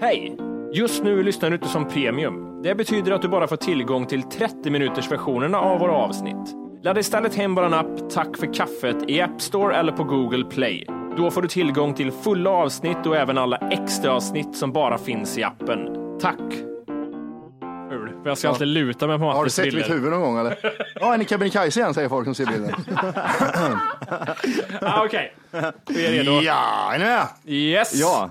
Hej! Just nu lyssnar du inte som premium. Det betyder att du bara får tillgång till 30 minuters versionerna av våra avsnitt. Ladda istället hem vår app Tack för kaffet i App Store eller på Google Play. Då får du tillgång till fulla avsnitt och även alla extra avsnitt som bara finns i appen. Tack! För jag ska alltid luta mig på Har du Mattis sett bilder. mitt huvud någon gång eller? Ja, är ni Kebnekaise igen säger folk som ser bilden. Ah, Okej, vi är redo. Ja, är ni med? Yes! Ja.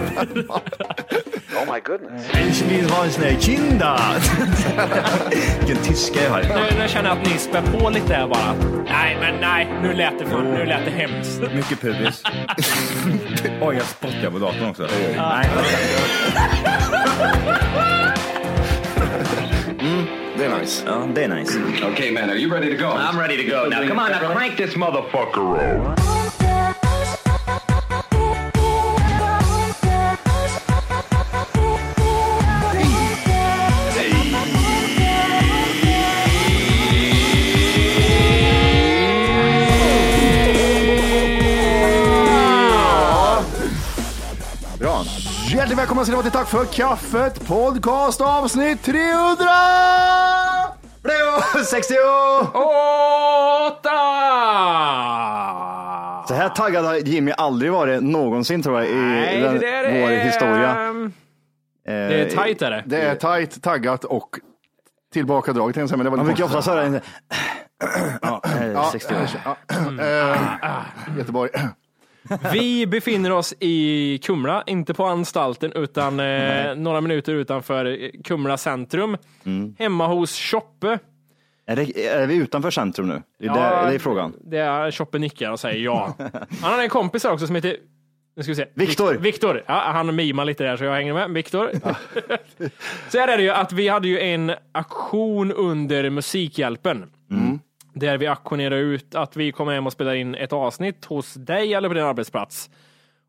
Ich vill ha en sån här kinda. Vilken tyska jag har. Nu, nu känner jag att ni spär på lite här bara. Nej, men nej, nu lät det, för, nu lät det hemskt. Mycket pubis. Oj, jag spottar på datorn också. Nej. Det är nice. Ja, det är nice. okay, man, are you ready to go? I'm ready to go now. Come on, now crank this motherfucker up. Välkomna ska ni vara till Tack för kaffet podcast avsnitt 300! Blå 60! Åtta! Så här taggad har Jimmy aldrig varit någonsin tror jag i Nej, den, det där är... vår historia. Det är tajt är det. Det är tajt, taggat och tillbakadraget men det var Man brukar ofta höra en... Ja, eh, 60 år. Ja, eh, Göteborg. Vi befinner oss i Kumla, inte på anstalten utan eh, några minuter utanför Kumla centrum. Hemma hos Choppe. Är, det, är vi utanför centrum nu? Det är, där, det är frågan. Det är Choppe nickar och säger ja. Han har en kompis här också som heter nu ska vi se. Viktor. Viktor. Ja, han mimar lite där så jag hänger med. Viktor. så här är det ju att vi hade ju en aktion under Musikhjälpen. Där vi auktionerade ut att vi kommer hem och spelar in ett avsnitt hos dig eller på din arbetsplats.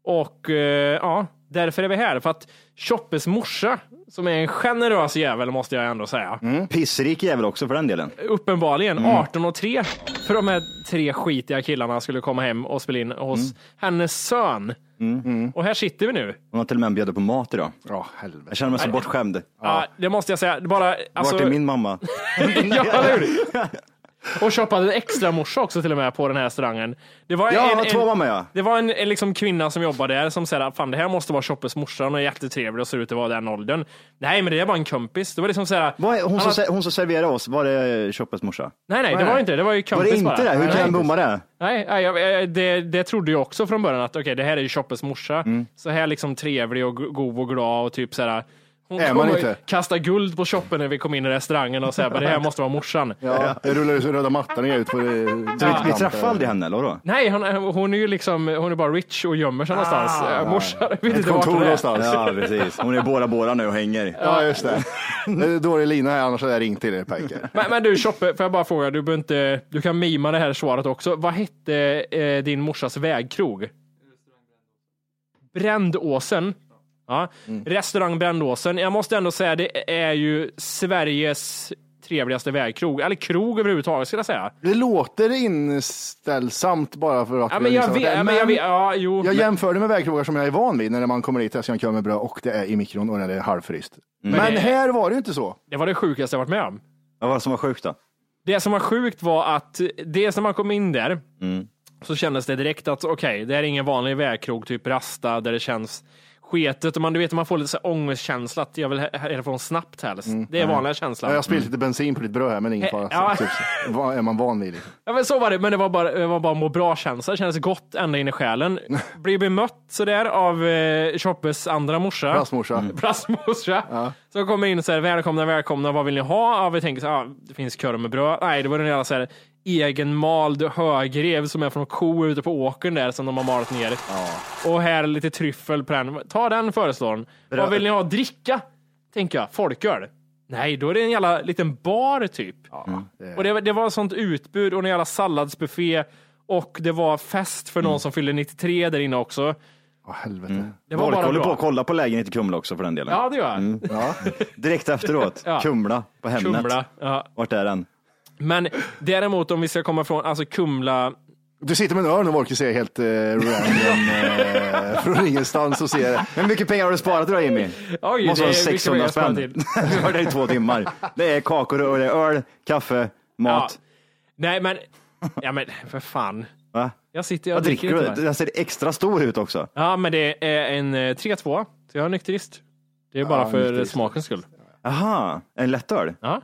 Och eh, ja, därför är vi här. För att Choppes morsa, som är en generös jävel måste jag ändå säga. Pissrik jävel också för den delen. Uppenbarligen 18 och 3 för de här tre skitiga killarna skulle komma hem och spela in hos hennes son. Och här sitter vi nu. Hon har till och med bjöd på mat idag. Ja, helvete. Jag känner mig så bortskämd. Ja. det måste jag säga. Det Bara, alltså, Vart är min mamma? ja, eller hur? Och shoppade en extra morsa också till och med på den här restaurangen. Det var Ja, en, två en, mamma ja. det var en, en liksom kvinna som jobbade där som sa fan det här måste vara Choppes morsa, hon är jättetrevlig och ser ut att vara den åldern. Nej, men det är bara en kompis. Det var liksom så här, Vad är, hon, han som, hon som serverade oss, var det Choppes morsa? Nej, nej, det var inte det. Var ju Var kompis det inte bara. det? Hur kan nej. bomma det? Nej, nej jag, det, det trodde jag också från början att okej, det här är ju Choppes morsa. Mm. Så här liksom trevlig och go- god och glad och typ så här. Hon Är man inte? kastade guld på shoppen när vi kom in i restaurangen och sa det här måste vara morsan. Ja, jag rullar ut röda mattan ut på vi, vi träffade aldrig henne eller vadå? Nej, hon, hon är ju liksom, hon är bara rich och gömmer sig någonstans. Ah. Äh, morsan, jag vet Ett inte vart kontor hon är. någonstans. Ja, precis. Hon är Bora Bora nu och hänger. Ja, just det. Det är dålig lina här, annars hade jag ringt till dig Pejke. Men, men du Choppe, får jag bara fråga, du, inte, du kan mima det här svaret också. Vad hette eh, din morsas vägkrog? Brändåsen. Ja. Restaurang Brändåsen. Jag måste ändå säga, det är ju Sveriges trevligaste vägkrog. Eller krog överhuvudtaget skulle jag säga. Det låter inställsamt bara för att Ja, men jag liksom- vet, ja, men jag vet, ja, jo. Jag men- jämför det med vägkrogar som jag är van vid när man kommer dit och ska köra med bröd och det är i mikron och när det är halvfryst. Men, det- här var det ju inte så. Det var det sjukaste jag varit med om. Vad var det som var sjukt då? Det som var sjukt var att det som man kom in där så kändes det direkt att okej, det här är ingen vanlig vägkrog, typ Rasta, där det känns sketet och man, du vet, man får lite så här ångestkänsla att jag vill härifrån snabbt helst. Det är vanliga känslan. Jag har spillt lite bensin på ditt bröd här men ingen fara. Ja. Typ, är man van vid? Ja, men så var det, men det var bara, det var bara må bra-känsla. Det kändes gott ända in i själen. Blir bemött sådär av eh, Choppes andra morsa. Plastmorsa. Plastmorsa. Så kommer in och säger välkomna, välkomna, vad vill ni ha? Ja, vi tänker så här, ah, det finns korv med bröd. Nej, det var den jävla så här, egenmald högrev som är från ko ute på åkern där som de har malat ner. Och här lite tryffel på den. Ta den föreslår hon. Vad vill ni ha? Dricka? Tänker jag. Folköl? Nej, då är det en jävla liten bar typ. Och det, var- det var ett sånt utbud och en jävla salladsbuffé och det var fest för någon som fyllde 93 där inne också. Åh, helvete. Det var Folk bara håller på bra. att kolla på lägenhet i Kumla också för den delen. Ja, det gör jag. Ja. Direkt efteråt. Ja. Kumla på Hemnet. Kumla. Ja. Vart är den? Men däremot om vi ska komma från, alltså Kumla, Du sitter med en örn och Wolke ser helt eh, random eh, från ingenstans och ser hur mycket pengar har du sparat då Jimmy? Oj, Måste det vara är mycket 600 mer att spara spänn. Vi var där i två timmar. Det är kakor och det är öl, kaffe, mat. nej men, ja men för fan. Va? Jag sitter jag Vad dricker inte du? Den ser extra stor ut också. Ja men det är en eh, 3-2, så jag är nykterist. Det är bara Ja, för nykterist. smakens skull. Aha, en lättöl? Ja,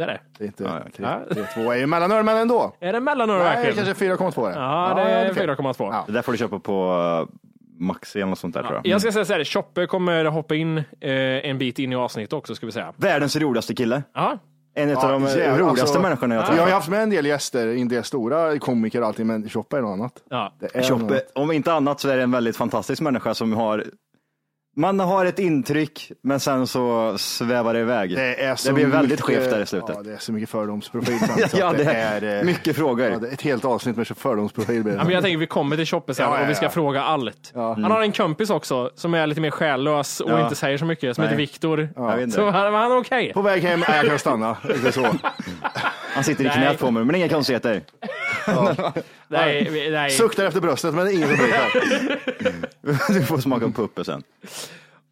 det är det. Det är inte Ja, okej. tre- tre- två är ju mellanöl men ändå. Är det mellanöl Nej, verkligen? kanske 4,2 är det. Ja, det är okej. 4,2. Ja. Det där får du köpa på uh, Maxi eller något sånt där tror jag. Jag ska säga så här, Choppe kommer hoppa in eh, en bit in i avsnittet också, ska vi säga. Världens roligaste kille. Ja, En av de jävlar, roligaste alltså, människorna jag Vi har ju träffat. haft med en del gäster, en del stora komiker och allting, men Choppa är något annat. ja. Det är något Choppe, annat. om inte annat så är det en väldigt fantastisk människa som har man har ett intryck, men sen så svävar det iväg. Det, är så blir väldigt mycket- skevt där i slutet. Ja, det är så mycket fördomsprofil. så Ja, att det är eh, mycket frågor. Ja, det är ett helt avsnitt med fördomsprofil. det. Ja, men jag tänker vi kommer till Choppe sen Ja, ja, och vi ska fråga allt. Han har en kompis också som är lite mer själlös och Ja. inte säger så mycket, som Nej. heter Viktor. Så han, han är okej. På väg hem, jag kan stanna. Det är så. Han sitter i knät på mig, men inga konstigheter. Nej, nej. Suktar efter bröstet, men det är ingen som bryter. Du får smaka på puppe sen.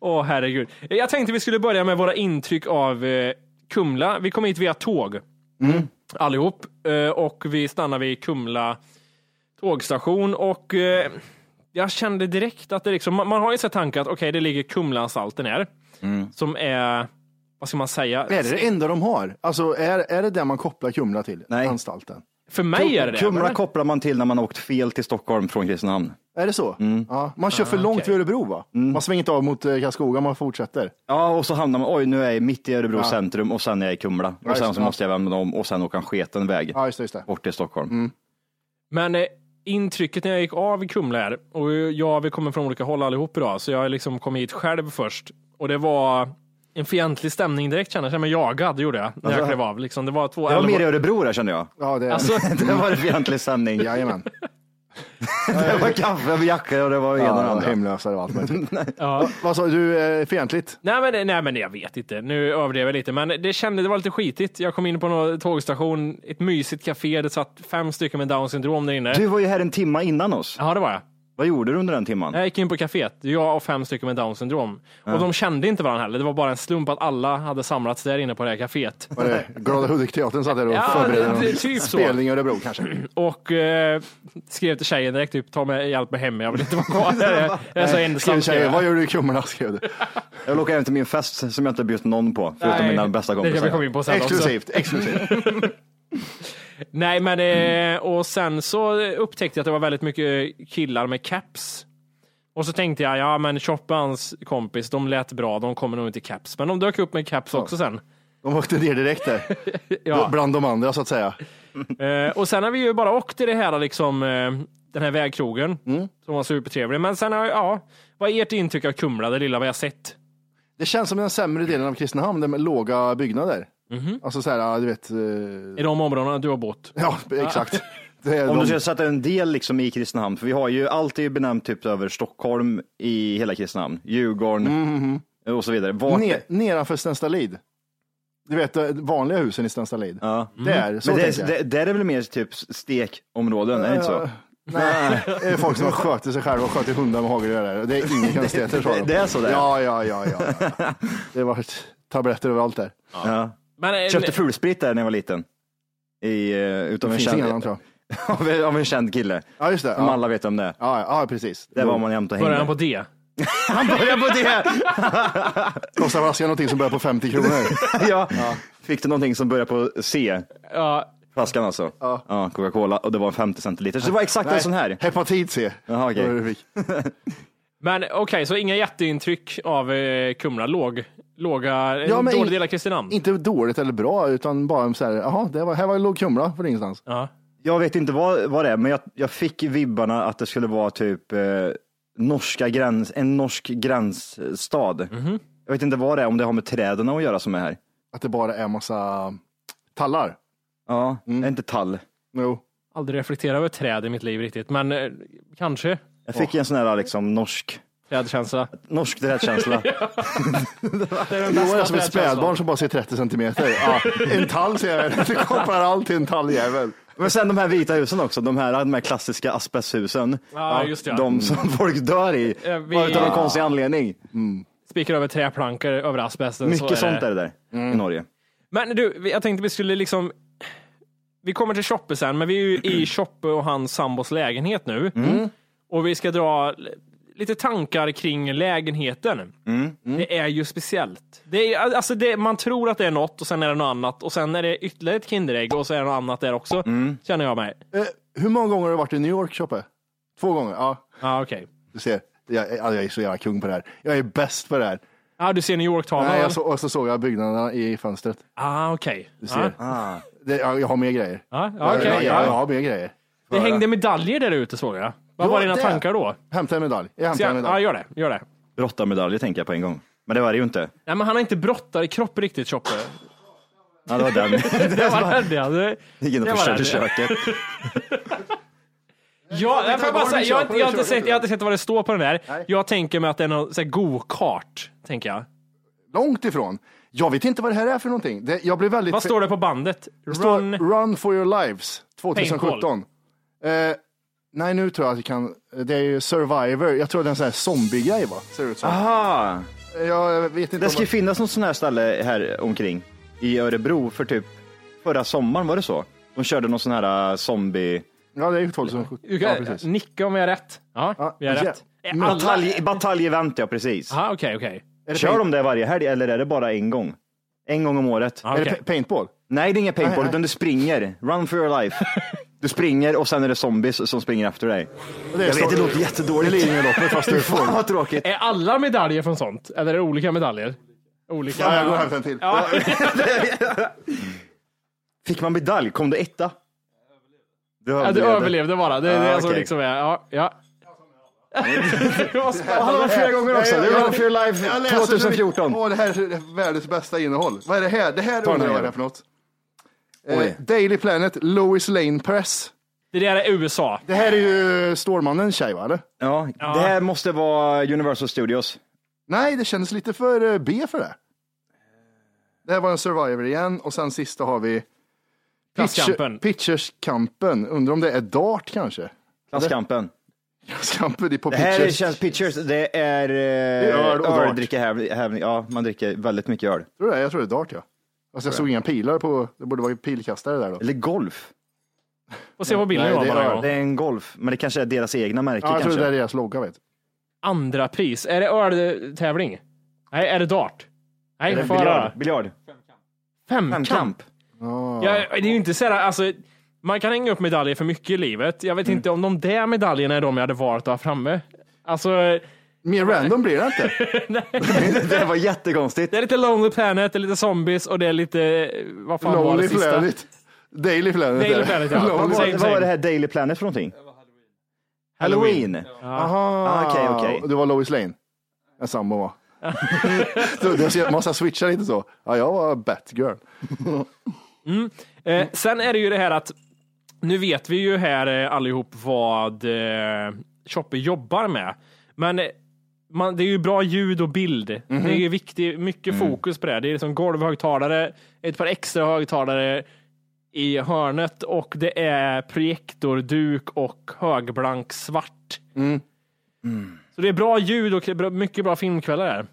Åh herregud. Jag tänkte vi skulle börja med våra intryck av eh, Kumla. Vi kom hit via tåg. Allihop. Eh, och vi stannade vid Kumla tågstation och eh, jag kände direkt att det liksom, man, man har ju sett tanken att okej, det ligger Kumlaanstalten här. Som är, vad ska man säga? Är det det enda de har? Alltså, är, är det det man kopplar Kumla till? Nej. Anstalten? För mig är det det. Kumla men- kopplar man till när man har åkt fel till Stockholm från Kristinehamn. Är det så? Mm. Ja, man kör för långt vid Örebro va? Man svänger inte av mot eh, Karlskoga, man fortsätter. Ja, och så hamnar man, oj nu är jag mitt i Örebro centrum och sen är jag i Kumla. Ja, Och sen just så det. måste jag vända om och sen åka en sketen väg Ja, just det. Just det. bort till Stockholm. Men eh, intrycket när jag gick av i Kumla här, och ja, vi kommer från olika håll allihop idag, så jag liksom kom hit själv först. Och det var en fientlig stämning direkt kände jag. kände mig jagad, gjorde jag, när jag Alltså, klev av. Liksom, det var två Det var mer i Örebro där kände jag. Ja, det Alltså, Det var det fientlig stämning. Jajamän. Det var kaffe och jacka och det var ena och andra. hemlösare och allt möjligt. ja. Vad sa du, fientligt? nej, men, nej men jag vet inte, nu överdrev jag lite, men det kände, det var lite skitigt. Jag kom in på någon tågstation, ett mysigt café, det satt fem stycken med down syndrom där inne. Du var ju här en timma innan oss. Ja, det var jag. Vad gjorde du under den timman? Jag gick in på kaféet, jag och fem stycken med down syndrom. Och de kände inte varandra heller, det var bara en slump att alla hade samlats där inne på det här kaféet. Var det Glada Hudik-teatern satt där och Ja, förberedde det- det typ spelning i Örebro kanske? Och eh, skrev till tjejen direkt, typ, ta mig hjälp med hem, jag vill inte vara kvar här. Jag är så ensam. tjejen, jag. vad gör du i Kumla? Skrev du. Jag vill åka hem till min fest som jag inte bjudit någon på, förutom Nej, mina bästa Det kan vi komma kompisar. in på sen också. Exklusivt, exklusivt. Nej, men eh, och sen så upptäckte jag att det var väldigt mycket killar med caps. Och så tänkte jag, ja men hans kompis, de lät bra, de kommer nog inte i caps. Men de dök upp med caps också sen. De åkte ner direkt där, Ja. bland de andra så att säga. Eh, och sen har vi ju bara åkt till det här, liksom, eh, den här vägkrogen, som var supertrevlig. Men sen, har jag- ja, vad är ert intryck av Kumla, det lilla vi har sett? Det känns som den sämre delen av Kristinehamn, där med låga byggnader. Mhm. Alltså så här, ja, du vet. eh, I de områdena du har bott? Ja, exakt. Det är Om de- du ska sätta en del liksom i Kristinehamn, för vi har ju alltid benämnt typ över Stockholm i hela Kristinehamn, Djurgården och så vidare. Vart, Ne- nedanför Stenstalid. Du vet, eh, vanliga husen i Stenstalid. ja. Där, så Men tänker det, jag. det, där är väl mer typ stekområden, är det inte så? Nej, det är folk som sköter sig själva och sköter hundar med hagelgevär. där. Det är inga konstigheter. sa de. det- det är så där? Ja, ja, ja, ja. Det var tabletter överallt där. Ja. Men, eh, Köpte fulsprit där när jag var liten. I, uh, utav en ingen annan känd, tror jag. av, en- känd kille. Ja, just det. Som Ja, alla vet om det ja, ja precis. Där var man jämt och Börjar han hängde. på D? Han börjar på det! Kostar flaskan någonting som börjar på 50 kronor. ja. Fick du någonting som börjar på C? Ja, Flaskan alltså? Ja. Coca-Cola och det var en 50 centiliter. Så det var exakt en sån här. Hepatit C. Jaha, fick. men okej, så inga jätteintryck av eh, Kumla. Låg, låga, en Ja, men dålig del av Kristinehamn. Inte dåligt eller bra, utan bara så här, jaha, det var, här var låg Kumla för ingenstans. Ja. Jag vet inte vad, vad det är, men jag, jag fick vibbarna att det skulle vara typ eh, norska gräns, en norsk gränsstad. Jag vet inte vad det är, om det har med träden att göra som är här. Att det bara är massa tallar. Ja, är inte tall. Jo. Aldrig reflekterat över träd i mitt liv riktigt, men eh, kanske Jag fick en sån här liksom norsk, trädkänsla. norsk trädkänsla. Det är den Jo, bästa jag är som ett spädbarn som bara ser 30 centimeter. Ja, en tall ser jag, det kopplar allt till en talljävel. Men sen de här vita husen också, de här, de här klassiska asbesthusen. Ja, just det. De som folk dör i, vi- utav någon konstig anledning. Spikar över träplankor över asbesten. så Mycket sånt är det där i Norge. Men du, jag tänkte vi skulle liksom vi kommer till Choppe sen, men vi är ju i Choppe och hans sambos lägenhet nu. Och vi ska dra lite tankar kring lägenheten. Det är ju speciellt. Det är, alltså det, man tror att det är något och sen är det något annat och sen är det ytterligare ett Kinderägg och så är det något annat där också, känner jag mig. Eh, hur många gånger har du varit i New York, Choppe? Två gånger? Ja, Ja, okej. du ser. Jag, jag är så jävla kung på det här. Jag är bäst på det här. Ja, du ser New York-tavlan? Nej, jag så, och så såg jag byggnaderna i fönstret. Ah, okej. Du ser. Det, jag, jag har mer grejer. Ja, ja, okej. jag, jag, jag ja. har mer grejer. Det hängde medaljer där ute såg jag. Vad var dina det. tankar då? Hämta en medalj. Jag hämtar en jag, ja, medalj. gör det. Gör det. Brottarmedaljer tänker jag på en gång. Men det var det ju inte. Nej, men han har inte brottarkropp riktigt, Choppe. Ja, det var den. Det var det. ja. Det- Gick in och förstörde köket. Ja, jag, får jag, bara säga, jag, har kör inte- på, jag, har inte sett, jag har inte sett vad det står på den där. Nej. Jag tänker mig att det är någon så här go-kart, tänker jag. Långt ifrån. Jag vet inte vad det här är för någonting. Det, jag blev väldigt... Vad står det på bandet? Det står Run... Run for your lives 2017. Eh, nej, nu tror jag att jag kan. Det är ju Survivor. Jag tror det är en sån här zombie-grej va? Ser det ut som. Aha! Jag vet inte. Det om- ska ju finnas något sånt här ställe här omkring i Örebro för typ förra sommaren, var det så? De körde någon sån här äh, zombie... Ja, det är ju 2017. Du Ja, precis. nicka om jag har rätt. Ja, Ja, vi har ja. rätt. Är alla... Batalj, batalj-event, ja precis. Aha, okej, okej. Kör de det varje helg eller är det bara en gång? En gång om året? Ja, är okej. det pa- paintball? Nej, det är inga paintball, utan du springer. Run for your life. Du springer och sen är det zombies som springer efter dig. Det är Jag vet, det låter jättedåligt. Det är Lidingöloppet fast det är Fan vad tråkigt. Är alla medaljer från sånt? Eller är det olika medaljer? Olika. Ja, jag går och hämtar en till. Ja. Fick man medalj? Kom du etta? Du Ja, du överlevde bara. Det är det som okej. liksom är. Ja, ja. Han spännande. har flera gånger också. Det Jag life läser- 2014. Åh, det här är världens bästa innehåll. Vad är det här? Det här undrar jag här. vad det är för något. Eh. Daily Planet, Lois Lane Press. Det där är USA. Det här är ju Stålmannens tjej va? Eller? Ja, det här måste vara Universal Studios. Nej, det kändes lite för eh, B för det. Det här var en Survivor igen och sen sista har vi Klasskampen. Pitcherskampen. Undrar om det är dart kanske? Klasskampen. Klasskampen är på Det här pitchers. känns pitchers. Det är är öl öl och och dart. dricka häv- häv- Ja, man dricker väldigt mycket öl. Tror du det? Jag tror det är dart ja. Alltså jag såg inga pilar på, det borde vara pilkastare där då. Eller golf. Får se på bilden då, det är bara en öl. gång. Det är en golf, men det kanske är deras egna märke Ja, jag tror kanske. det är deras logga vet. Andra pris. Är det öltävling? Nej, är det dart? Nej, Är det får jag höra. biljard? biljard? Femkamp. Femkamp? Ja, det är ju inte så här, alltså, man kan hänga upp medaljer för mycket i livet. Jag vet Mm. inte om de där medaljerna är de jag hade valt att ha framme. Alltså, Mer random blir det inte. det var jättekonstigt. det är lite Lonely Planet, det är lite zombies och det är lite, vad fan var det Lonely sista? Planet. Daily Planet. Daily är det. Planet, ja. Lonely Vad Same, var, same. vad var det här Daily Planet för någonting? Halloween. Aha, Ah, okej, okej. Du var Lois Lane? En sambo var. Så det måste switcha lite så. Ja, jag var Batgirl. Eh, sen är det ju det här att Nu vet vi ju här eh, allihop vad eh, Choppe jobbar med. Men eh, man, det är ju bra ljud och bild. Mhm. Det är ju viktigt, mycket Mm. fokus på det. Det är liksom golvhögtalare, ett par extra högtalare i hörnet och det är projektorduk och högblank svart. Mm. Så det är bra ljud och mycket bra filmkvällar där.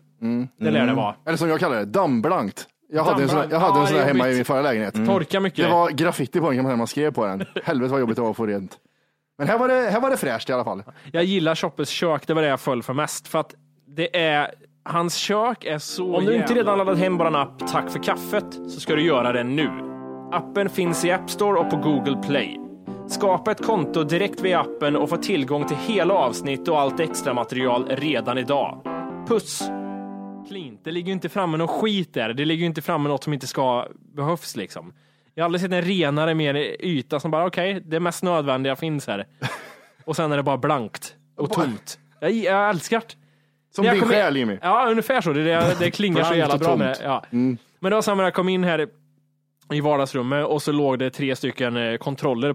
Det lär det vara. Eller som jag kallar det, dammblankt. Jag hade en sån, jag hade Ja, en sån här hemma i min förra lägenhet. Torka mycket. Det var graffiti på den kan man man skrev på den. Helvete vad jobbigt det var att få rent. Men här var det, här var det fräscht i alla fall. Jag gillar Choppes kök, det var det jag föll för mest. För att det är, hans kök är så Om du inte redan laddat hem vår app Tack för kaffet så ska du göra det nu. Appen finns i App Store och på Google Play. Skapa ett konto direkt via appen och få tillgång till hela avsnitt och allt extra material redan idag. Puss! clean. Det ligger ju inte framme någon skit där. Det ligger ju inte framme något som inte ska behövs liksom. Jag har aldrig sett en renare, mer yta som bara okej, det mest nödvändiga finns här. Och sen är det bara blankt och tomt. Jag, jag älskar det. Som jag din själ Jimmy. Ja, ungefär så. Det, det, det klingar så jävla bra med. Ja. Men det var samma när jag kom in här i vardagsrummet och så låg det tre stycken eh, kontroller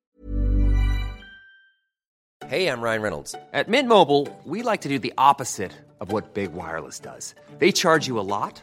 Hey, I'm Ryan Reynolds. At Mint Mobile, we like to do the opposite of what Big Wireless does. They charge you a lot,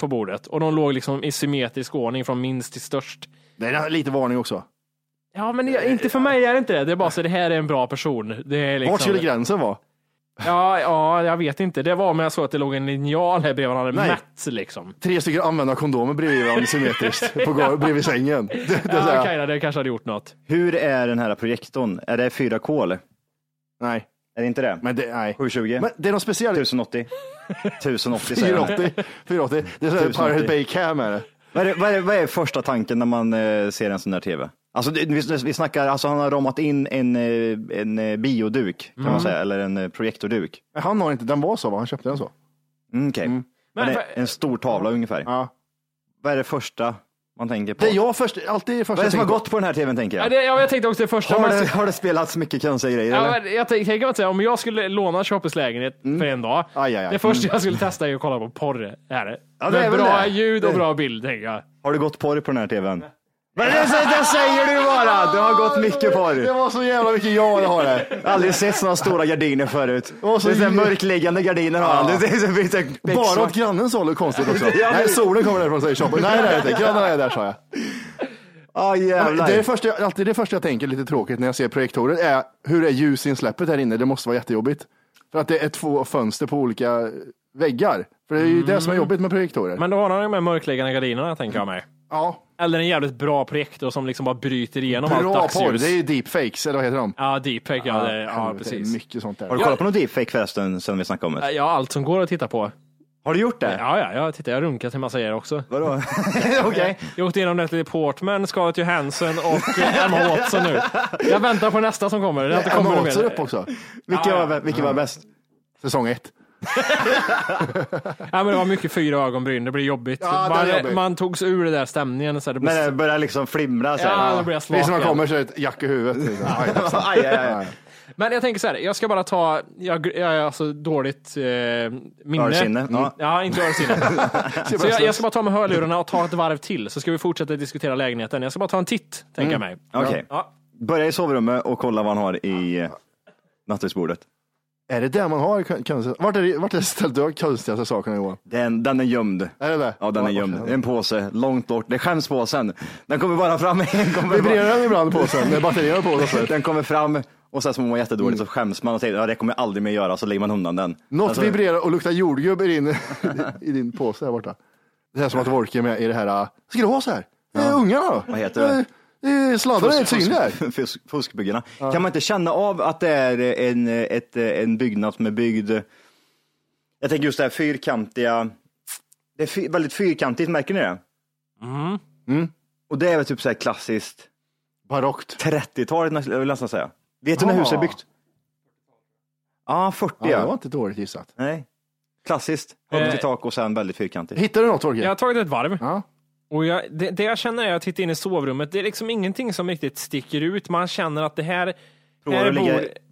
På bordet och de låg liksom i symmetrisk ordning från minst till störst. Det är lite varning också. Ja, men det, inte för mig är det inte det. Det är bara så det här är en bra person. Det är liksom, Vart skulle gränsen vara? Ja, ja, jag vet inte. Det var om jag såg att det låg en linjal här bredvid han hade Nej. mätt liksom. Tre stycken använda kondomer bredvid varandra symmetriskt på bredvid sängen. Det, det, Ja, då, det kanske hade gjort något. Hur är den här projektorn? Är det 4K eller? Nej, Är det inte det? men det, nej. 720? Men det är något speciellt. 1080? 1080 säger jag. 480. 480. Det är så här 1080. Pirate Bay Cam är det. Vad är, vad, är, vad är första tanken när man eh, ser en sån där tv? Alltså, det- vi, vi snackar, alltså han har ramat in en, eh, en eh, bioduk kan man säga, eller en eh, projektorduk. Men Han har inte, den var så va? Han köpte den så. Mm, Okej, Men Men det för- är en stor tavla ungefär. Ja. Vad är det första man tänker på? Det är jag först, alltid det första Vad är det som har gått på den här tvn tänker Ja, jag? det, ja, jag tänkte också det första. Har man- det, har det spelats mycket konstiga grejer Ja, eller? jag tänker att säga, om jag skulle låna Choppes lägenhet för en dag. Aj, aj, aj. Det första jag skulle testa är att kolla på porr. Är det. Ja, det är Med väl bra det. ljud och Det- bra bild, tänker jag. Har du gått porr på den här tvn? Men det, det säger du bara! Det har gått mycket Det porr. var så jävla mycket ja det har det. Aldrig sett sådana stora gardiner förut. Det är så här gardiner har han. Ja. Det är så- det är så Bara åt grannens håll är konstigt också. Ja, Nej, solen kommer därifrån säger Chopper. Nej, det är det inte. Grannarna är där sa jag. Ah, Men jävlar. Det är det första, jag- alltid det första jag tänker lite tråkigt när jag ser projektorer är hur är ljusinsläppet här inne? Det måste vara jättejobbigt. För att det är två fönster på olika väggar. För det är ju det som är jobbigt med projektorer. Men då har han de här mörkläggande gardinerna, tänker jag mig. Ja, Eller en jävligt bra projektor som liksom bara bryter igenom allt bra dagsljus. porr. Det är ju deepfakes, eller vad heter de? Ja, deepfake, ja, det, ja, precis. Mycket sånt där. Har du kollat på någon deepfake förresten sen vi snackade om det? Ja, allt som går att titta på. Har du gjort det? Ja, ja, jag tittar, jag har runkat till massa er också. Vadå? Okej. Jag åkte igenom Natalie Portman, Scarlett Johansson och eh, Emma Watson nu. Jag väntar på nästa som kommer. Det har inte Emma kommit Watson mer. upp också. Vilken, var, vilken var bäst? Säsong ett. Ja, men det var mycket fyra ögonbryn, det blir jobbigt. Ja, det är man, jobbigt. man togs ur det där stämningen. Så det blev... När det börjar liksom flimra så här. Ja, det blir jag Precis när man slaken. kommer så är det ett jack i huvudet. liksom. Aj. Aj, aj, aj. Men jag tänker så här, jag ska bara ta, jag, jag är alltså dåligt eh, minne. Örsinne, Mm. ja. Ja, inte örsinne. så jag, jag ska bara ta med hörlurarna och ta ett varv till, så ska vi fortsätta diskutera lägenheten. Jag ska bara ta en titt, tänker jag mig. Okej. Ja. Börja i sovrummet och kolla vad han har i eh, nattduksbordet. Är det där man har vart är det, vart är det ställt du har konstigaste sakerna Johan? Den, den är gömd. Är det det? Ja, den är gömd. Det en påse långt bort. Det är skämspåsen. Den kommer bara fram en gång. Vibrerar den ibland på sen när batterierna på? så? Den kommer fram Och sen så mår man jättedåligt så skäms man och säger ja, det kommer jag aldrig mer göra, så lägger man undan den. Något Alltså, vibrerar och luktar jordgubb i din, i din påse här borta. Det är som att Wolke är med i det här, äh, ska du ha så här? Det är ungarna då? Vad heter det? Sladdarna är helt synliga här. fusk, fusk, fuskbyggena. Kan man inte känna av att det är en, ett, en byggnad som är byggd, jag tänker just det här fyrkantiga, det är fy, väldigt fyrkantigt, märker ni det? Mm. Och det är väl typ så här klassiskt Barockt. 30-talet nästan- jag vill nästan säga. Vet du när Ja. huset är byggt? Ja, 40 Ja, det var ja. inte dåligt gissat. Nej. Klassiskt, högt i Eh. tak och sen väldigt fyrkantigt. Hittar du något Wolke? Jag har tagit ett varv. Ja. Och jag, det, det jag känner är att titta in i sovrummet, det är liksom ingenting som riktigt sticker ut. Man känner att det här... Prova här att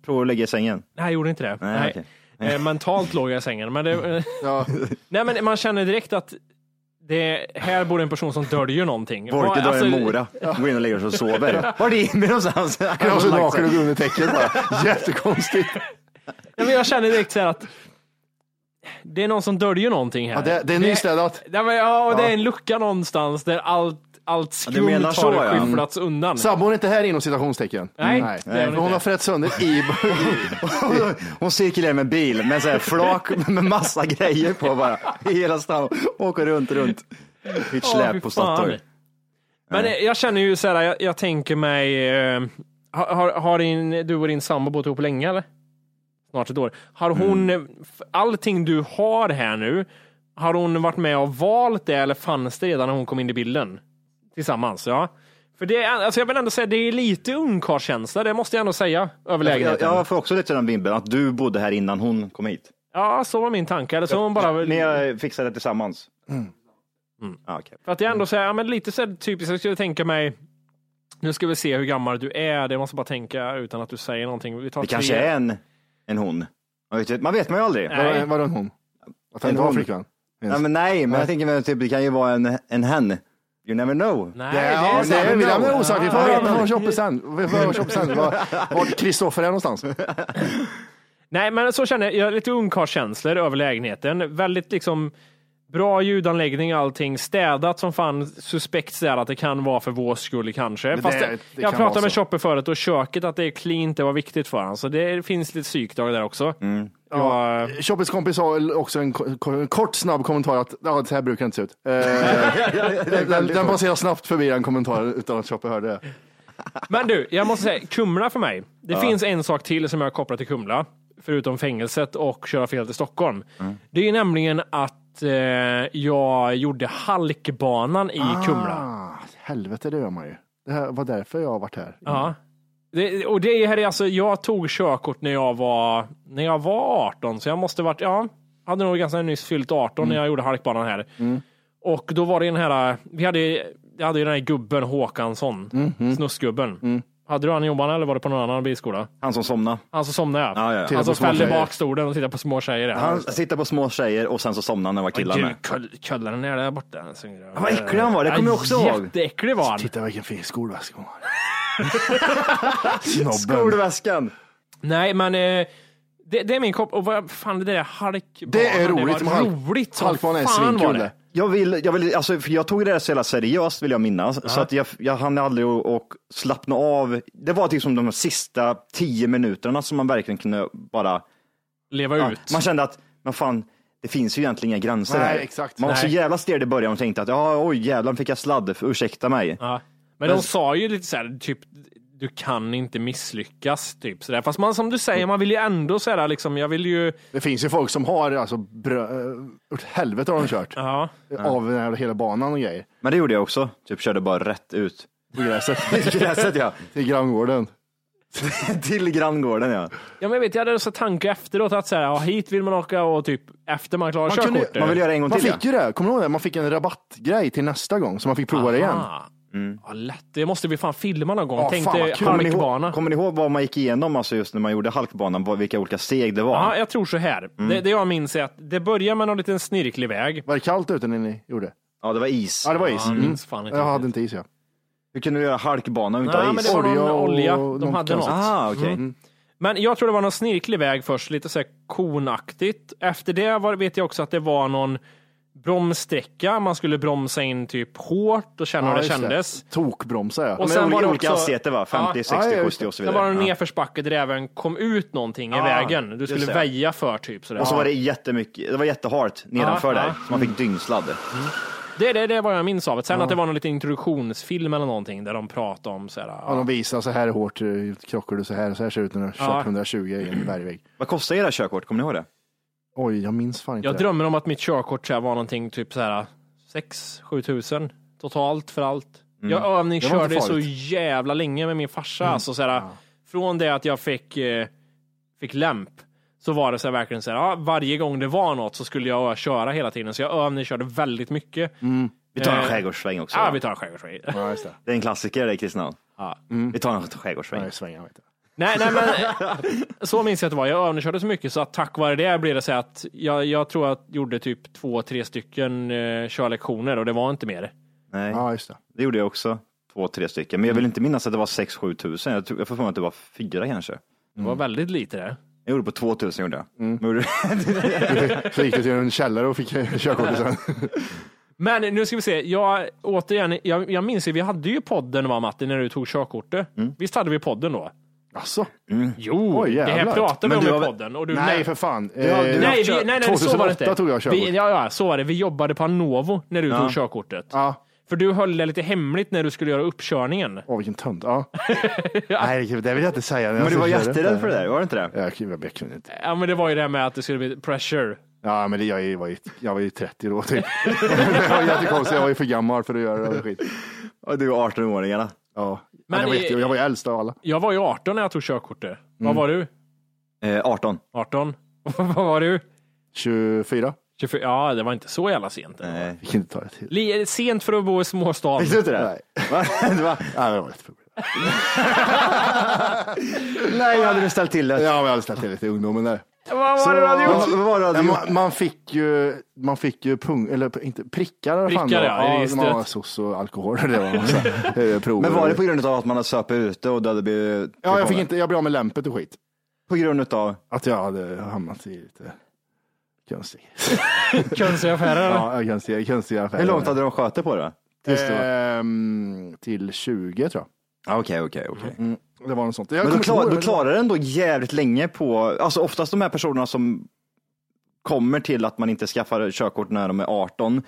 bor- att ligga i sängen. Nej, jag gjorde inte det. Nej, Nej. okej. Eh, mentalt låg jag i sängen. Men, det, eh, Ja. nej, men man känner direkt att det, här bor en person som döljer någonting. Folke drar alltså, en mora, går in och lägger sig och sover. Var är Jimmy någonstans? Jag är så naken och går under täcket bara. Jättekonstigt. Ja, men jag känner direkt så här att det är någon som döljer någonting här. Ja, det, det är nystädat. Ja, men, ja, och det är en lucka någonstans där allt, allt skumt så, har ja. skyfflats undan. Sambon är inte här inom citationstecken. Nej, Nej. det är hon Hon har frätt sönder i... Hon cirkulerar med bil med så här flak med massa grejer på bara. I hela stan. Åker runt, runt. I ett släp på fan. Statoil. Men jag känner ju så här, jag, jag tänker mig, eh, har, har, har din, du och din sambo bott ihop länge eller? Snart ett år. Har hon, Mm. eh, f- allting du har här nu, har hon varit med och valt det eller fanns det redan när hon kom in i bilden? Tillsammans, ja. För det är, alltså jag vill ändå säga, det är lite ungkarlskänsla, det måste jag ändå säga, över Jag, lägenheten. jag får också lite den vibben att du bodde här innan hon kom hit. Ja, så var min tanke. Eller så hon bara... Ni har fixat det tillsammans. Mm. Ja, okej. För att jag ändå säger, ja, men lite så typiskt, jag skulle tänka mig, nu ska vi se hur gammal du är, det måste bara tänka utan att du säger någonting. Vi tar Det tre- kanske är en, en hon. Man vet, man vet man ju aldrig. Nej. Vadå en hon? Att han En inte var hon. flickvän? Ja, men nej, men jag tänker mig typ, det kan ju vara en, en hen. You never know. Nej, Det, ja, är det är osäker. Vi får Ja, höra jag vet från. Vi får höra sen. Var- Vart Kristoffer är någonstans. Nej, men så känner jag, jag har lite ungkarlskänslor över lägenheten. Väldigt liksom bra ljudanläggning allting, städat som fan, suspekt sådär att det kan vara för vår skull kanske. Men Fast det- det, det jag pratade med. Choppe förut och köket, att det är cleant, det var viktigt för honom. Så det finns lite psykdrag där också. Mm. Ja, Jag, Shoppes kompis har också en, ko- ko- en kort snabb kommentar att ja, så här brukar det inte se ut. Eh, den, den, passerar snabbt förbi den kommentaren utan att Shoppe hörde det. Men du, jag måste säga, Kumla för mig. Det finns en sak till som jag kopplar till Kumla, förutom fängelset och köra fel till Stockholm. Mm. Det är nämligen att eh, jag gjorde halkbanan i Kumla. Ah, helvete, det gör man ju. Det här var därför jag har varit här. Ja. Det, och det här är alltså, jag tog körkort när jag var, när jag var 18, så jag måste varit, ja, hade nog ganska nyss fyllt 18 när jag gjorde halkbanan här. Och då var det den här, vi hade, jag hade ju den här gubben Håkansson, snuskgubben. Hade du han i jobban eller var det på någon annan bilskola? Han som somnade. Han som somnade Ja, ja, ja. Han Tittar som fällde tjejer. bakstolen och tittade på små tjejer. ja. Han sitter på små tjejer och sen så somnar han när han var killar med. Köllaren är där borta. Vad äcklig han var, det kommer jag också ihåg. Jätteäcklig var han. Titta vilken fin skolväska hon har. Skolväskan. Nej, men eh, det, det är min kopp. Och vad fan, det där halkbanan. Det är roligt Det var roligt halkbanan är var svinkul det. Jag vill, jag vill, alltså, för jag tog det där så jävla seriöst vill jag minnas. Så att jag, jag hann aldrig att att slappna av. Det var typ som de sista tio minuterna som man verkligen kunde bara, Leva ja, ut. man kände att, men fan, det finns ju egentligen inga gränser Nej, här. exakt. Man var så jävla stirrig i början och tänkte att, ja, oj jävlar fick jag sladd, ursäkta mig. Ja. Men de sa ju lite så här, typ, du kan inte misslyckas. Typ, så där. Fast man, som du säger, man vill ju ändå så liksom, jag vill ju, Det finns ju folk som har alltså brö, åt helvete har de kört. ja. Av den här hela banan och grejer. Men det gjorde jag också, typ körde bara rätt ut. På gräset. Gräset ja. Till granngården. Till granngården ja. Ja, men jag vet, jag hade så tanke efteråt att säga, ja, hit vill man åka och typ efter man klarar Man körkortet. Man vill göra en gång Man till fick ju det, kommer du ihåg det? Man fick en rabattgrej till nästa gång så man fick prova det igen. Aha. Ja, lätt. Det måste vi fan filma någon gång. Ja, Tänk dig kul. Kommer ni, halkbana. ihåg, kommer ni ihåg vad man gick igenom alltså just när man gjorde halkbanan, vad- vilka olika steg det var? Ja, jag tror så här. Det, det jag minns är att det börjar med någon liten snirklig väg. Var det kallt ute när ni gjorde? Ja, det var is. Ja, det var is. Ja, jag Mm. minns fan inte Jag hade inte is ja. Hur kunde du göra halkbana utan Nej, is? men det var någon Olja De hade något. Ah, okej. Mm. Men jag tror det var någon snirklig väg först, lite så här konaktigt. Efter det var, vet jag också att det var någon bromssträcka, man skulle bromsa in typ hårt och känna hur det kändes. Tokbromsar ja. Och sen var det olika också- hastigheter va? 50, Ja. 60, Ja, ja, just 70 och så Det var vidare. en Ja. nedförsbacke där det även kom ut någonting i Ja, vägen. Du skulle det. väja för typ sådär. Och så var det jättemycket, det var jättehart nedanför Ja, där, ja. så man fick dyngsladd. Det, det, det var jag minns av det. Sen att det var någon liten introduktionsfilm eller någonting där de pratade om såhär, Ja, de visar så här hårt eh, krockar du så här, så här ser det ut när du har Ja. kört 120 i en bergvägg. Vad kostar era körkort? Kommer ni ihåg det? Oj, jag minns fan inte Jag det. drömmer om att mitt körkort så här var någonting typ så här 6-7 tusen totalt för allt. Jag Det var övningskörde så jävla länge med min farsa. Alltså, så här, Från det att jag fick, eh, fick lämp så var det så här, verkligen så här, ja, varje gång det var något så skulle jag köra hela tiden. Så jag övningskörde väldigt mycket. Vi tar en Eh, skärgårdssväng också. Ja, va? vi tar en skärgårdsväg. Ja, just det. Det är en klassiker det i Kristinehamn. Ja. Vi tar en skärgårdssväng. Jag. Nej, nej, men så minns jag att det var. Jag övningskörde så mycket så att tack vare det blev det så att jag, jag tror att jag gjorde typ två, tre stycken eh, körlektioner och det var inte mer. Nej, Ja, just det. det gjorde jag också. Två, tre stycken. Men jag vill inte minnas att det var 6-7 tusen. Jag, tror- jag får för mig att det var fyra kanske. Det var väldigt lite det. Jag gjorde på 2000 gjorde jag. Mm. Men gjorde- Så gick du till en källare och fick körkortet sen. Men nu ska vi se, jag, återigen, jag, jag minns ju, vi hade ju podden va Matti, när du tog körkortet. Visst hade vi podden då? Alltså, Jo, Oj, det här pratade vi om i har- podden. Och du, nej för fan. har- Eh, du har- nej, vi, kört- nej, nej, så var det 2008 inte. tog jag körkort. Vi, ja, ja, så var det. Vi jobbade på Anovo när du Ja. tog körkortet. Ja. För du höll det lite hemligt när du skulle göra uppkörningen. Åh, vilken tönt. Ja. Nej, det vill jag inte säga. jag Men du var jätterädd det. för det där, var det inte det? Jag, jag, jag kunde inte. Ja, men det var ju det här med att det skulle bli pressure. Ja, men det, jag, var ju, jag var ju 30 då typ. det var jättekonstigt. Jag var ju för gammal för att göra det. Skit. Och du var 18-åringarna. Ja. Men jag, var i- jätte, jag var ju äldst av alla. Jag var ju 18 när jag tog körkortet. Mm. Vad var du? Eh, 18. 18? Vad var du? 24. 24? Ja, det var inte så jävla sent. Nej. Vi kan inte ta det till. Li- Sent för att bo i småstad. Visste du inte det? Nej. Va? Det var... Nej, det var problem. Nej, hade du ställt till det? Ja, men jag hade ställt till lite i ungdomen där. Vad var det du hade gjort? Vad vad var det man, man fick ju, man fick ju pung, eller inte, prickar. fan Prickar, var. ja, i ja, ja, sos och alkohol. Det var massa eh, prover. Men var det på grund av att man hade söpit ute och det hade blivit... Ja, jag fick inte, jag blev av med lämpet och skit. På grund av... Att jag hade hamnat i lite konstig. Konstiga affärer? Ja, konstiga, konstiga affärer. Hur långt hade de sköt på det? Tills Ehm, till 20 tror jag. Okej, okej, okej. Mm, det var något sånt. Jag Men då, klar, då klarar det ändå jävligt länge på, alltså oftast de här personerna som kommer till att man inte skaffar körkort när de är 18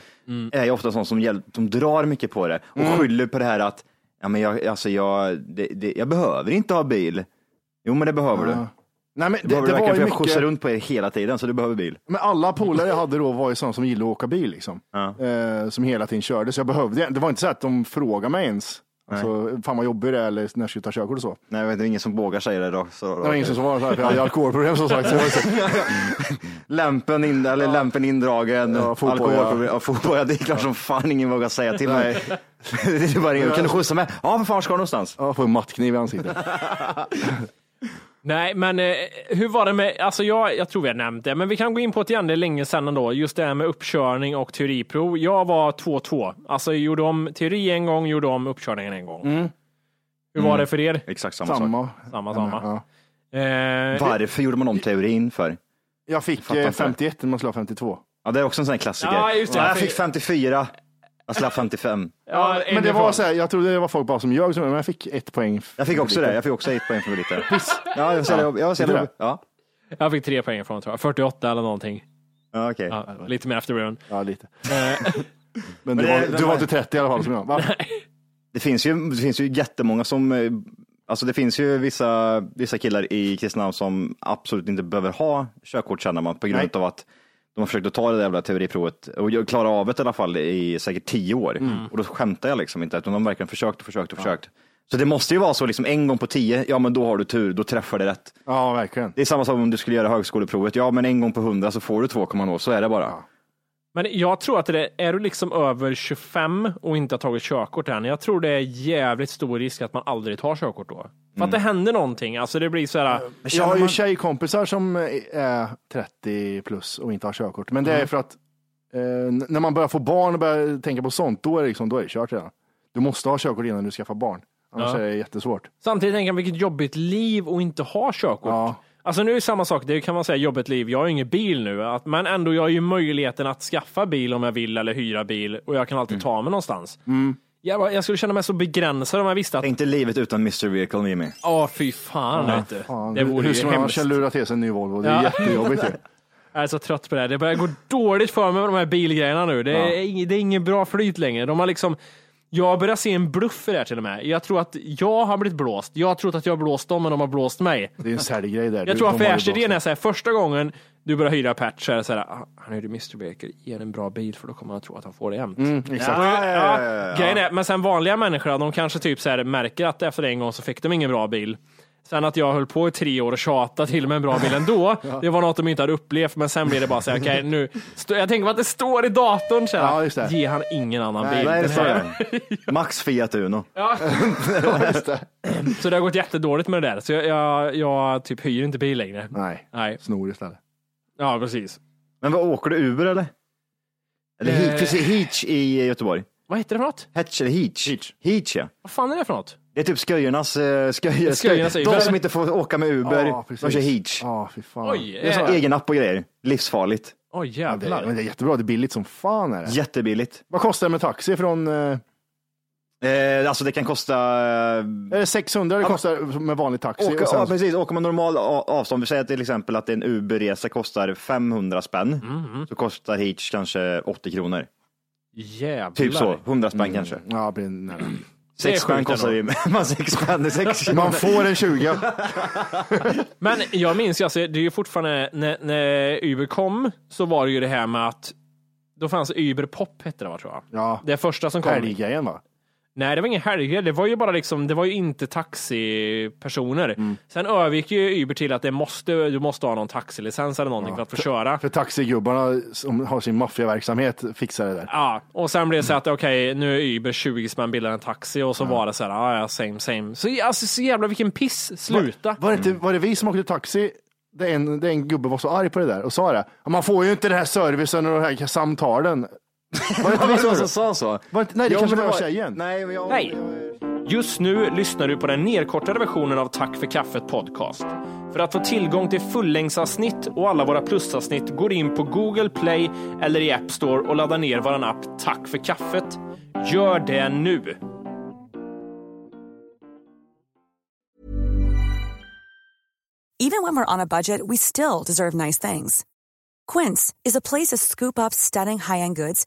är ju ofta sådana som hjäl- de drar mycket på det och Mm. skyller på det här att ja, men jag, alltså jag, det, det, jag behöver inte ha bil. Jo, men det behöver du. Ja. Nej, men Det, det, det du var ju för jag skjutsar mycket, runt på er hela tiden, så du behöver bil. men alla polare jag hade då var ju sådana som gillade att åka bil liksom. Ja. Eh, som hela tiden körde, så jag behövde, det var inte så att de frågade mig ens. Alltså, fan vad jobbig det är eller när jag skulle ta körkort och så. Nej, jag vet, det är ingen som vågar säga det då. Så, Det var ingen som svarade så här, för jag hade alkoholproblem som sagt. Så Lämpen, in, eller lämpen indragen, Ja, alkoholproblem. Ja, fotboja, det är klart som fan ingen vågar säga till mig. det är bara, kan du skjutsa med? Ja, för fan ska du någonstans? jag får en mattkniv i ansiktet. Nej, men eh, hur var det med, alltså jag, jag tror vi har nämnt det, men vi kan gå in på det igen, det är länge sedan ändå, just det här med uppkörning och teoriprov. Jag var 2-2, alltså jag gjorde om teori en gång, gjorde om uppkörningen en gång. Hur var det för er? Exakt samma, sak. Samma. Samma, samma. Ja. Eh, Varför gjorde man om teorin för? Jag fick eh, inte. 51 när man skulle ha 52. Ja, det är också en sån här klassiker. Ja, just det. jag fick 54. Jag slapp 55. ja, Men det var så här, jag trodde det var folk bara som ljög, men jag fick ett poäng. Jag fick också det. Jag fick också ett poäng för lite. Ja, jag var så jävla- jag jävla- det? Ja, Jag fick tre poäng från tror jag, 48 eller någonting. ja okej. Ja, lite mer afterburn. Ja, lite. Eh, Men du, det- var, det du var var- inte 30 i alla fall som jag. Va? Det finns ju, det finns ju jättemånga som, eh, alltså det finns ju vissa, vissa killar i Kristinehamn som absolut inte behöver ha körkort känner man på grund Nej. av att de har försökt att ta det där jävla teoriprovet och jag klarar av det i alla fall i säkert tio år. Och då skämtar jag liksom inte, utan de har verkligen försökt och försökt och försökt. Så det måste ju vara så liksom en gång på tio, ja men då har du tur, då träffar det rätt. Ja, verkligen. Det är samma sak om du skulle göra högskoleprovet, ja men en gång på hundra så får du 2,0, så är det bara. Men jag tror att det är, är du liksom över 25 och inte har tagit körkort än, jag tror det är jävligt stor risk att man aldrig tar körkort då. För att det händer någonting, alltså det blir så här, Jag har ju tjejkompisar som är 30 plus och inte har körkort. Men det är för att eh, när man börjar få barn och börjar tänka på sånt, då är det, liksom, då är det kört redan. Du måste ha körkort innan du skaffar barn. Annars Ja. är det jättesvårt. samtidigt tänker jag vilket jobbigt liv att inte ha körkort. Ja. Alltså nu är det samma sak, det kan man säga jobbet liv. Jag har ju ingen bil nu, att, men ändå jag har ju möjligheten att skaffa bil om jag vill eller hyra bil och jag kan alltid ta mig någonstans. Jag, bara- jag skulle känna mig så begränsad om jag visste att, Tänk dig livet utan Mr Vehicle Mimi. åh fy fan, vet du. Fan, det vore hur ska man hemskt. lura till sig en ny Volvo? Det är Ja. jättejobbigt ju. Jag är så trött på det här. Det börjar gå dåligt för mig med de här bilgrejerna nu. Det är, ing- det är ingen bra flyt längre. De har liksom, jag börjar se en bluff i det här till och med. Jag tror att jag har blivit blåst. Jag har trott att jag har blåst dem, men de har blåst mig. Det är en säljgrej där. Jag Du- tror affärsidén är blåst. så här, första gången du börjar hyra patch så är det så här, ah, han är ju Mr Baker, ge en bra bil för då kommer han tro att han får det jämt. Mm, exakt. Ja, ja, ja, ja, ja. Grejen är, men sen vanliga människor, de kanske typ så här märker att efter en gång så fick de ingen bra bil. Sen att jag höll på i tre år och tjatade till med en bra bil ändå, det var något de inte hade upplevt, men sen blev det bara så här, okej nu, jag tänker på att det står i datorn så här, Ja, just det. ge han ingen annan bil. Nej, det står. Max Fiat Uno. Ja. så det har gått jättedåligt med det där, så jag, jag, jag typ hyr inte bil längre. Nej, Nej, snor istället. ja precis. Men vad åker du Uber eller? Eller Eh. Heach i Göteborg? Vad heter det för något? Hatch eller Heach? Heach, ja. Vad fan är det för något? Det är typ sköjarnas, uh, sköj, Sköjarnas De Uber. som inte får åka med Uber, Ja, de kör Heach. Ja, fy fan. Oj, Det är eh, så egen app och grejer. Livsfarligt. oj Ja, det, jävlar. men det är jättebra, det är billigt som fan är det. Jättebilligt. Vad kostar det med taxi från, eh, Eh, alltså det kan kosta... eh, är det 600 det kostar med vanlig taxi? Åka, och sen, ja, precis, åker man normal a- avstånd, vi säger till exempel att en Uberresa kostar 500 spänn, Mhm. så kostar Heach kanske 80 kronor. Jävlar. Typ så, 100 spänn kanske. ja, det blir nära. 6 spänn kostar det ju. Man 6 spänn, det är 6 kronor. Man får en 20. Men jag minns ju, alltså, det är ju fortfarande, när, när Uber kom så var det ju det här med att då fanns Uber Pop hette det va, tror jag. Ja, Det första som kom. helggrejen va? Nej, det var ingen helgare. Det var ju bara liksom, det var ju inte taxipersoner. Mm. Sen övergick ju Uber till att det måste, du måste ha någon taxilicens eller någonting för att få köra. För taxigubbarna som har sin maffiaverksamhet fixar det där. Ja, och sen blev det så att okej, nu är Uber 20 spänn billigare än taxi och så var det så här, ja, ja, same, same. Så, alltså, så jävla vilken piss, sluta. Var det, inte, var det vi som åkte taxi? Det är, en, det är en gubbe var så arg på det där och sa det. "Ja, Man får ju inte den här servicen och de här samtalen. Var det inte vi som sa så? var det, Nej, det Ja, kanske var det tjejen. Nej, men jag... Nej. Just nu lyssnar du på den nedkortade versionen av Tack för kaffet podcast. För att få tillgång till fullängdsavsnitt och alla våra plusavsnitt går in på Google Play eller i App Store och laddar ner vår app Tack för kaffet. Gör det nu! Even when we're on a budget, we still deserve nice things. Quince is a place to scoop up stunning high-end goods